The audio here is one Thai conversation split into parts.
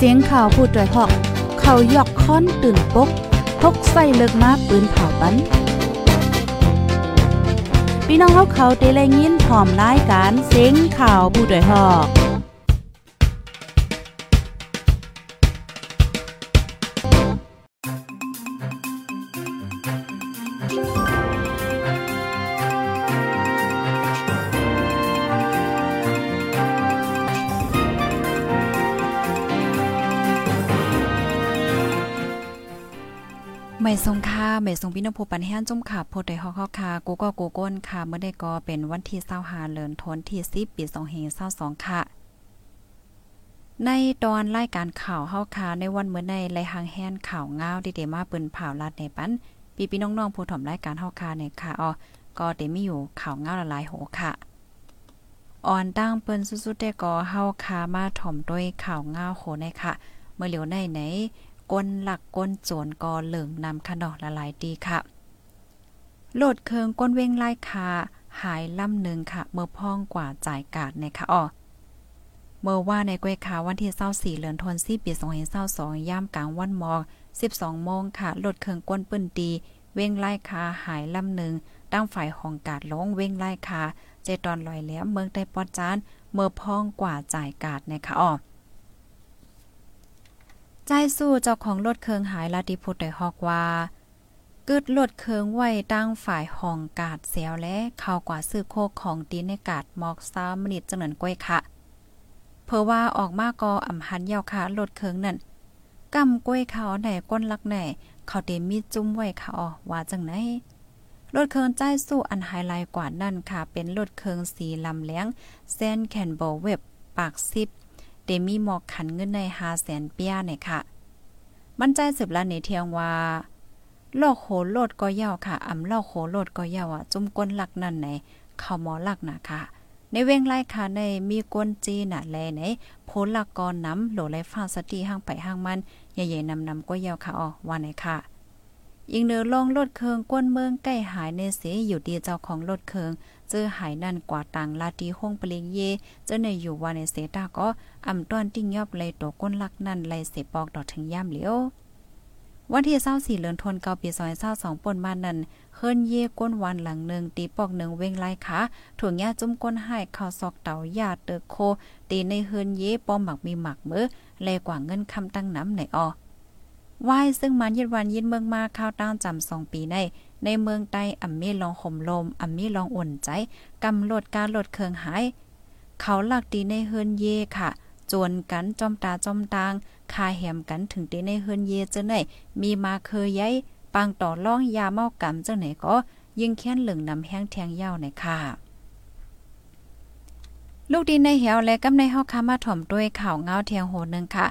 เสียงข่าวพูดด้วยหอก เขายอกค้อนตื่นปกพกใส่เลิกมาปืนเผาปันพี่น้องเขาเขาเตะเลยินพร้อมรายการเสียงข่าวผู้ด้วยหอก ไม่ทรงค่าไม่ทรงพี่น้องผู้ปันแห้งจุ่มขาโพดได้ฮอกคากูก็กูก้นค่ะเมื่อได้ก็เป็นวันที่25เดือนธันวาคมที่10ปี2522ค่ะ ในตอนรายการข่าวเฮาคาในวันเมื่อในไลหางแฮนข่าวงาวที่เดมาปิ้นผ่าลัดในปันปีพี่น้องๆผู้ถ่อมรายการเฮาคาเนี่ยค่ะอ๋อก็เดมีอยู่ข่าวงาวหลายโหค่ะอ่อนตั้งเปิ้นสุดๆได้ก็เฮาคามาถ่อมด้วยข่าวงาวโหในค่ะ เมื่อเหลียวในไหน ก้นหลักก้นโจรกอเหลิงนำขนอละลายดีค่ะ โหลดเคืองก้นเว้งไล่คาหายลำหนึ่งค่ะ เมื่อพ้องกว่าจ่ายกาดในคะอ๋อเมื่อว่าในกวยขาวันที่24เดือนธันวาคมปี2522ย่ามกลางวันมอง12โมงค่ะโหลดเคืองก้นปืนดี เว้งไล่คาหายลำหนึ่งตั้งฝ่ายของกาดลงเว้งไล่คาเจตอนลอยแหลมเมืองได้ปอดจาน เมื่อพ้องกว่าจ่ายกาดในคะอ๋อ ใจสู้เจ้าของรถเคืองหายลาดิพุทธได้ฮอกว่ากึดรถเคืองไว้ตั้งฝ่ายห้องกาดเสียวและเข้ากว่าซื้อโคกของดีในกาดมอกซามนิดจังนั้นก้อยค่ะ เพราะว่าออกมากออ่ำหันยาวค่ะรถเคืองนั่นกำก้อยเขาไหนก้นลักไหนเขาเตมีจุ้มไว้ค่ะอ๋อว่าจังไหนรถเคืองใจสู้อันไฮไลท์กว่านั่นค่ะ เป็นรถเคืองสีลำเลี้ยงเส้นแคนโบเว็บปากซิบ เดมีหมอกขันเงินในหาแสนเปียเนี่ยค่ะ มั่นใจสืบละในเทียงว่าโลกโหโลดก็ยาวค่ะอำเล่าโหโลดก็ยาวอะจุ่มก้นหลักนั่นไหนเข้าหมอหลักนะค่ะ ในเว้งไล่ค่ะในมีก้นจีน่ะแลไหนโพลักกรน้ำโหลไลฟ้าสติห้างไปห้างมันใหญ่ๆนำนำก็ยาวค่ะอ๋อว่าไหนค่ะ ยิงเนือลงลดเคืองก้นเมืองใกล้หายในเสอยู่ดีเจ้าของลดเคืองเจอหายนั่นกว่าต่างลาตีห้องเปลิงเย เจอในอยู่ว่าในเสตาก็อ่ำต้อนติ้งยอบเลยตัวก้นลักนั่นเลยเสปอกดอกถึงย่ำเหลียววันที่24เดือนธันวาคมปี2022ป่นมานั้นเฮิรนเย่ก้นวันหลังหนึ่งตีปอกหนึ่งเว้งไล่ขาถ่วงยาจุ้มก้นให้ข้าวซอกเต่ายาเตอโค ตีในเฮิรนเย่ป้อมหมักมีหมักมือแลกว่าเงินคำตั้งน้ำไหนออ วายซึ่งมันยิดวันยินเมืองมาข้าวตั้งจำสองปีใน ในเมืองใต้อ่ำมีลองห่มลมอ่ำมีลองอุ่นใจกำลดการลดเคืองหาย เขาหลักตีในเฮิรนเย่ค่ะจวนกันจอมตาจอมตางคาแหมกันถึงตีในเฮิรนเย่จะไหนมีมาเคยย้ายปังต่อล่องยาเมากำจังไหนก็ยิงแค้นเหลืองนำแห้งแทงเย้าในค่ะลูกดีในเหวและกำในเฮาคามาถ่อมด้วยข่าวเงาเทียงโหนึงค่ะ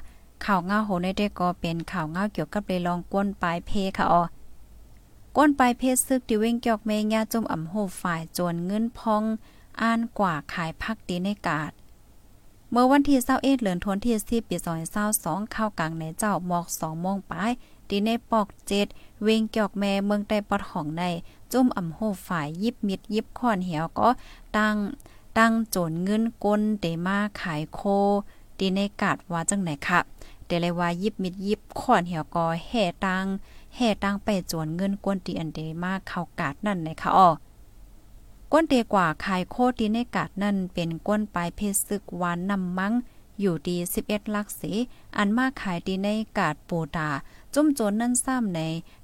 ข่าวเงาโหในได้ก็เป็นข่าวเงาเกี่ยวกับเลยลองก้นปลายเพค่ะอ๋อก้นปลายเพซึกที่เว้งเกี่ยวเมงยาจุ่มอ่ำโหฝ่ายจวนเงินพอง อ่านกว่าขายพักดีในกาดเมื่อวันที่21เดือนธันวาคมที่10ปี2022เข้ากลางในเจ้าหมอก2โมงปลายดีในปอก7เวงเกี่ยวแม่เมืองใต้ปอดของในจุ่มอ่ำโหฝ่ายยิบมิดยิบค้อนเหี่ยวก็ตั้งตั้งโจนเงินก้นเดมาขายโค ดีในกาดว่าจังไหนค่ะแต่เลยว่ายิบมิดยิบขอนเหี่ยวกอแห่ตังแห่ตังไปจวนเงินกวนตีอันเดมากเข้ากาดนั่นในค่ะอ้อก้นเตกว่าขายโคตีในกาดนั่นเป็นก้นปลายเพศซึกวานนำมังอยู่ดี11ลักสีอันมากขายดีในกาดปูตา จุ่มโจนนั่นซ้ำใน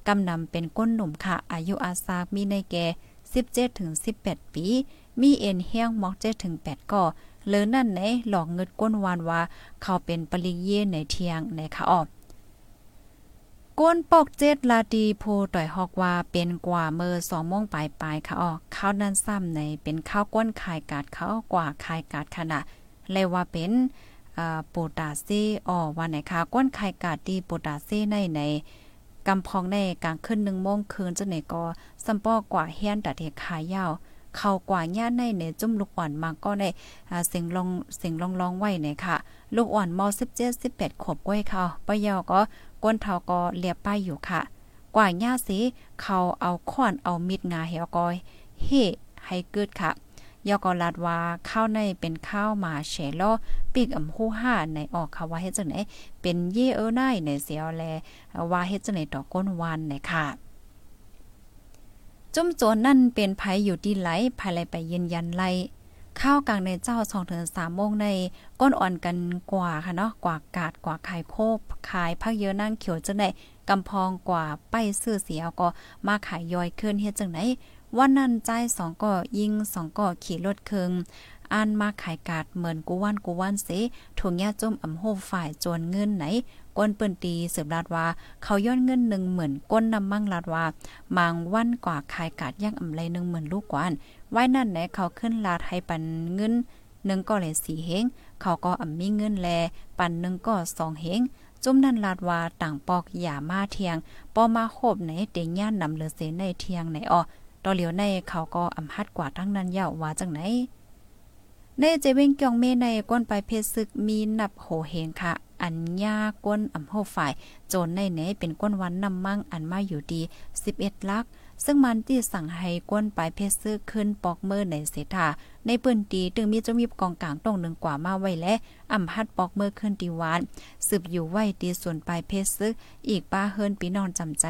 กำนำเป็นก้นหนุ่มค่ะ อายุอาซากมีในแก่17ถึง18 ปี มีเอ็นเฮียงมอก7ถึง8ก่อ เลือนั่นไหนหลอกเงิดก้นวานว่า เขาเป็นปริเย่ในเทียงในค่ะออกก้นปอกเจ็ดลาดีโพต่อยฮอกว่าเป็นกว่าเมอสองโมงปลายปลายค่ะออกข้าวนั้นซ้ำในเป็นข้าวก้นขายกาดเขากว่าขายกาดขนาดเลยว่าเป็นโปตาซีอ๋อว่าไหนคะก้นไข่กาดดีโปตาซีในในกำพองในกลางขึ้นหนึ่งโมงคืนจะไหนก็สัมปอกว่าเฮียนตัดเทขายยาว เข้ากว่าญาในในจุ่มลูกอ่อนมาก็ได้เสียงลองเสียงลองลองไว้เนี่ยค่ะ ลูกอ่อนม17 18ขวบก้อยเขาปะยอก็ก้นเทาก็เลียบป้ายอยู่ค่ะ กว่าญาสิเขาเอาค้อนเอามิดงาเหี่ยวก้อยเฮให้เกิดค่ะยอก็ลาดว่าข้าวในเป็นข้าวมาแฉล้อปีกอำฮู้ห้าในออกค่ะว่าเฮ็ดจังไหนเป็นเย่เออได้ในเสียวแลว่าเฮ็ดจังไหนต่อก้นวันในค่ะ จุ่มโจนนั่นเป็นภัยอยู่ที่ไหลภายไลไปยืนยันไล่ข้าวกลางในเจ้าสองถึงสามโมงในก้นอ่อนกันกว่าค่ะเนาะกว่ากาดกว่าขายโคบขายพักเยอะนั่งเขียวจังไหนกำพองกว่าไปซื้อเสียก็มาขายย่อยขึ้นเฮ็ดจังไหนวันนั้นใจสองก็ยิงสองก็ขี่รถเคืองอ่านมาขายกาดเหมือนกูวันกูวันเสถุงยาจุ่มอำโหฝ่ายจวนเงินไหน ก้นเปิ้นตีสืบลาดว่า เขาย้อนเงินหนึ่งหมื่นก้นนำมั่งลาดว่ามางวันกว่าขายกาดย่างอำไรหนึ่งหมื่นลูกกวานไว้นั่นไหนเขาขึ้นลาดให้ปันเงินหนึ่งก็เลยสี่เฮงเขาก็อ่ำมีเงินแล ปันหนึ่งก็สองเฮงจุ่มนั่นลาดว่าต่างปอกอย่ามาเทียงปอมาโคบไหนเต็งย่านนำเลือเสในเทียงไหนอ้อต่อเหลียวในเขาก็อำฮัดกว่าทั้งนั้นยาวว่าจังไหนในเจเวงกองเมในก้นไปเพชรซึกมีนับโหเฮงค่ะ อันยาก้นอำโหฝ่าย โจรในไหนเป็นก้นวันนำมั่งอันมาอยู่ดี 11 ลัก ซึ่งมันที่สั่งให้ก้นไปเพชรซึกขึ้นปอกเมื่อในเสถาในปืนตีตึงมีจมีกองกลางตรงหนึ่งกว่ามาไว้และอำพัดปอกเมื่อขึ้นตีวานสืบอยู่ไว้ตีส่วนปลายเพชรซึกอีกป้าเฮิรนปีนอนจำใจ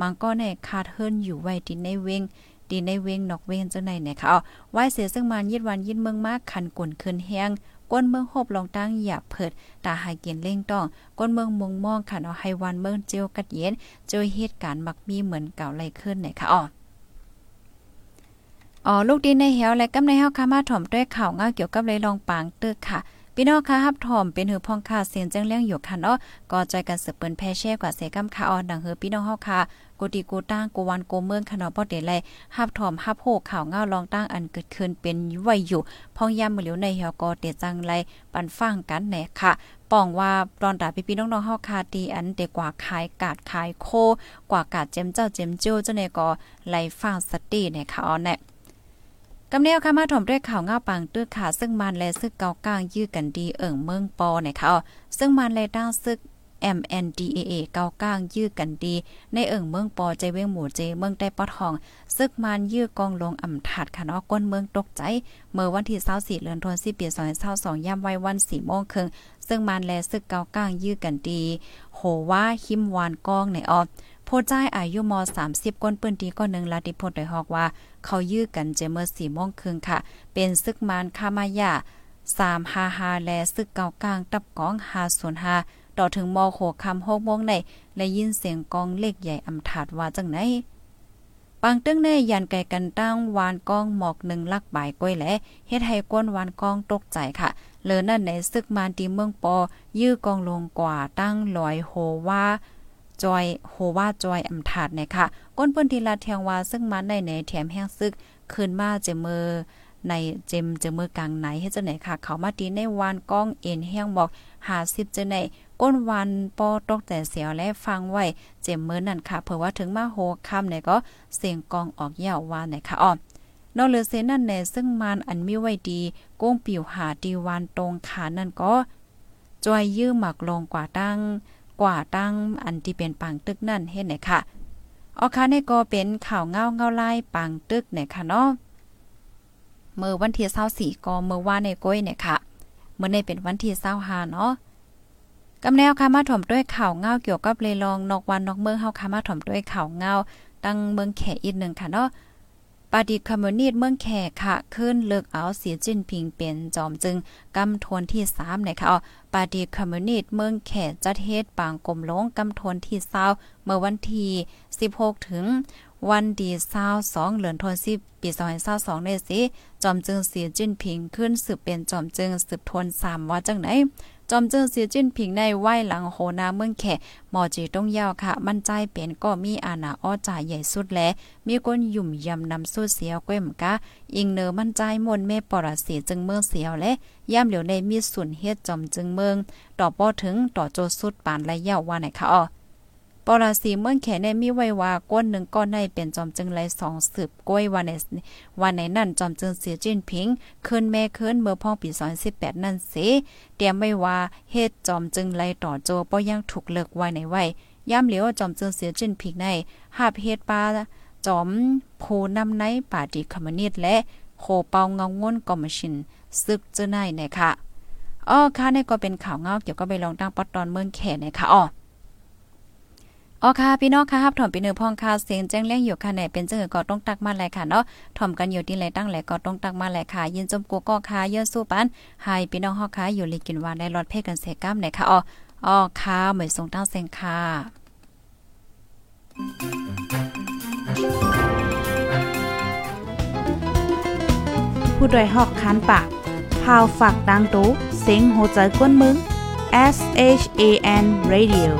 มังก็ในคาดเฮิรนอยู่ไว้ที่ในเวงดีในเวงนอกเวงจังไหนเนี่ยค่ะไว้เสียซึ่งมันยิดวันยิดเมืองมากคันกุ่นขึ้นแห้ง ก้นเมืองโฮบลองตั้งอย่าเผิดตาหายเกียนเล่งต้อง ก้นเมืองมุงมองค่ะเอาให้วันเมืองเจียวกัดเย็นเจอเหตุการณ์มักมีเหมือนเก่าไรขึ้นเนี่ยค่ะอ๋ออ๋อลูกดินในเหี่ยวและกำในเฮาค่ะมาถ่อมด้วยข่าวเงาเกี่ยวกับเลยลองปางตึกค่ะ พี่น้องคะฮับถอมเป็นหือพองค่ะเสียนจังเลี้ยงอยู่ค่ะเนาะก็ใจกันสืบเปิ้นแพ่แช่กว่าเสกำค่ะออนดังเฮือพี่น้องเฮาค่ะกูดีกูตั้งกูวันกูเมืองค่ะเนาะบ่ได้เลยฮับถอมฮับโหข่าวเงาลองตั้งอันเกิดขึ้นเป็นไว้อยู่พองยามมื้อเหลียวในเหี่ยวก็เตจังไรปันฟังกันแหนค่ะป้องว่าตอนตาพี่พี่น้องๆเฮาค่ะตีอันเดกว่าขายกาดขายโคกว่ากาดเจมเจ้าเจมเจ้าจังได๋ก็ไล่ฟังสติเนี่ยค่ะอ๋อแน่ กำเนียวค่ะมาถมด้วยข่าวเงาปังตื้อขาซึ่งมันและซึกเกากลางยื้อกันดีเอิ่งเมืองปอเนี่ยค่ะซึ่งมันและตั้งซึก MNDAA เกาก้างยื้อกันดี ในเอิ่งเมืองปอใจเว้งหมู่เจเมืองใต้ปอทอง ซึกมันยื้อกองลงอ่ำถาดค่ะเนาะก้นเมืองตกใจ เมื่อวันที่24เดือนธันวาคมปี2022ยามวัยวัน4โมงครึ่งซึ่งมันแลซึกเกาก้างยื้อกันดี โหว่าหิมวานกองในออโพจ้ายอายุม 30 ก้นปืนตีก้อนหนึ่งลาติพดโดยฮอกว่า เขายื้อกันเจเมื่อสี่โมงครึ่งค่ะ เป็นซึกมานคามายา355และซึกเก่ากลางตับกอง505 ต่อถึงมโหคำ6โมงในและยินเสียงกองเล็กใหญ่อำถาดว่าจังไหนปังตึ้งในยันไก่กันตั้งวานกองหมอกหนึ่งลักบ่ายก้อยแหละเฮ็ดให้ก้นวานกองตกใจค่ะเลอนั่นในซึกมานตีเมืองปอ ยื้อกองลงกว่าตั้งลอยโหว่าจอยโหว่าจอยอำถาดเนี่ยค่ะ ก้นเปิ้นทีลาเทียงว่าซึ่งมันได้ในแถมแห้งซึกคืนมาเจมือในเจมเจมือกลางไหนเฮ็ดจังไหนค่ะ เขามาตีในวานก้องเอ็นแห้งบอก50จังไหน ก้นวันปอตกแต่เสียวและฟังไว้เจมมือนั่นค่ะเผื่อว่าถึงมาโหค่ำเนี่ยก็เสียงกองออกยาววานเนี่ยค่ะอ้อนอกเหลือเสนั่นแน่ซึ่งมันอันมีไว้ดีก้งปิวหาดีวานตรงขานั่นก็จอยยื้อหมักลงกว่าตั้งกว่าตั้งอันที่เป็นปังตึกนั่นเฮ็ดไหนค่ะออค่ะนี่ก็เป็นข่าวเงาเงาไล่ปังตึกเนี่ยค่ะเนาะเมื่อวันที่24ก็เมื่อว่าในก้อยเนี่ยค่ะเมื่อในเป็นวันที่25เนาะ กำแนวค่ะมาถ่อมด้วยข่าวเงาเกี่ยวกับเลยลองนอกวันนอกเมืองเฮาค่ะมาถ่อมด้วยข่าวเงาตั้งเมืองแขอีกหนึ่งค่ะเนาะปาฏิคอมมิวนิสต์เมืองแขกค่ะขึ้นเลิกเอาเสียจิ้นผิงเป็นจอมจึงกำทวนที่3นะคะอ๋อปาฏิคอมมิวนิสต์เมืองแขกจัดเฮ็ดปางกลมลงกำทวนที่20เมื่อวันที่16 ถึงวันดี22เดือนธันวาคมปี2022นี้สิจอมจึงเสียจิ้นผิงขึ้นสืบเป็นจอมจึงสืบทวน3ว่าจังไหน จอมเจิ้งเสียจิ้นผิงในไหวหลังโหนาเมืองแขหมอจีต้องยาวค่ะ มั่นใจเป็นก็มีอาณาอ้อจ่ายใหญ่สุดแลมีก้นหยุ่มยำนำสู้เสียวก้มกะอิงเนอมั่นใจมนแม่ปรสีจึงเมืองเสียวและย่ำเหลียวในมีส่วนเฮ็ดจอมจึงเมือง ต่อป้อถึงต่อโจสุดปานและยาวว่าไหนคะอ๋อ ปราสีเมืองแขในมีไว้ว่าก้นหนึ่งก้อนในเป็นจอมจึงไรสองสืบก้อยวันในวันในนั่นจอมจึงเสียจิ้นพิงขึ้นแม่ขึ้นเมื่อพ่อปีสองสิบแปดนั่นเสเตรียมไว้ว่าเฮ็ดจอมจึงไรต่อโจป้อยังถูกเลิกไว้ในไว้ย่ำเหลียวจอมจึงเสียจิ้นพิงในหาบเฮ็ดปลาจอมโพนำในป่าดีคอมมิวนิสต์และโหโหเปาเงางนกอมชินซึกเจ้าหนายนะคะอ้อค่ะนี่ก็เป็นข่าวเงาเกี่ยวกับไปลองตั้งปอตอนเมืองแขนะคะอ้อ อ๋อค่ะพี่น้องค่ะรับถอมปีเนื้อพองค่ะเสียงแจ้งเลี้ยงอยู่ค่ะไหนเป็นเจังก็ต้องตักมาแลค่ะเนาะถ่อมกันอยู่ที่ไหนตั้งแหลก็ต้องตักมาแลค่ะยินจมกูก็ค่ะเยอะสู้ปันให้พี่น้องเฮาค่ะอยู่ลีกินวานได้รอดเพกันเสก้ามไหนค่ะอ๋ออ๋อค่ะเหมือนทรงตั้งเสียงค่ะ ผู้ดยหอกคันปากพาวฝากดังตู้เซ็งโหใจกวนมึง S H A N Radio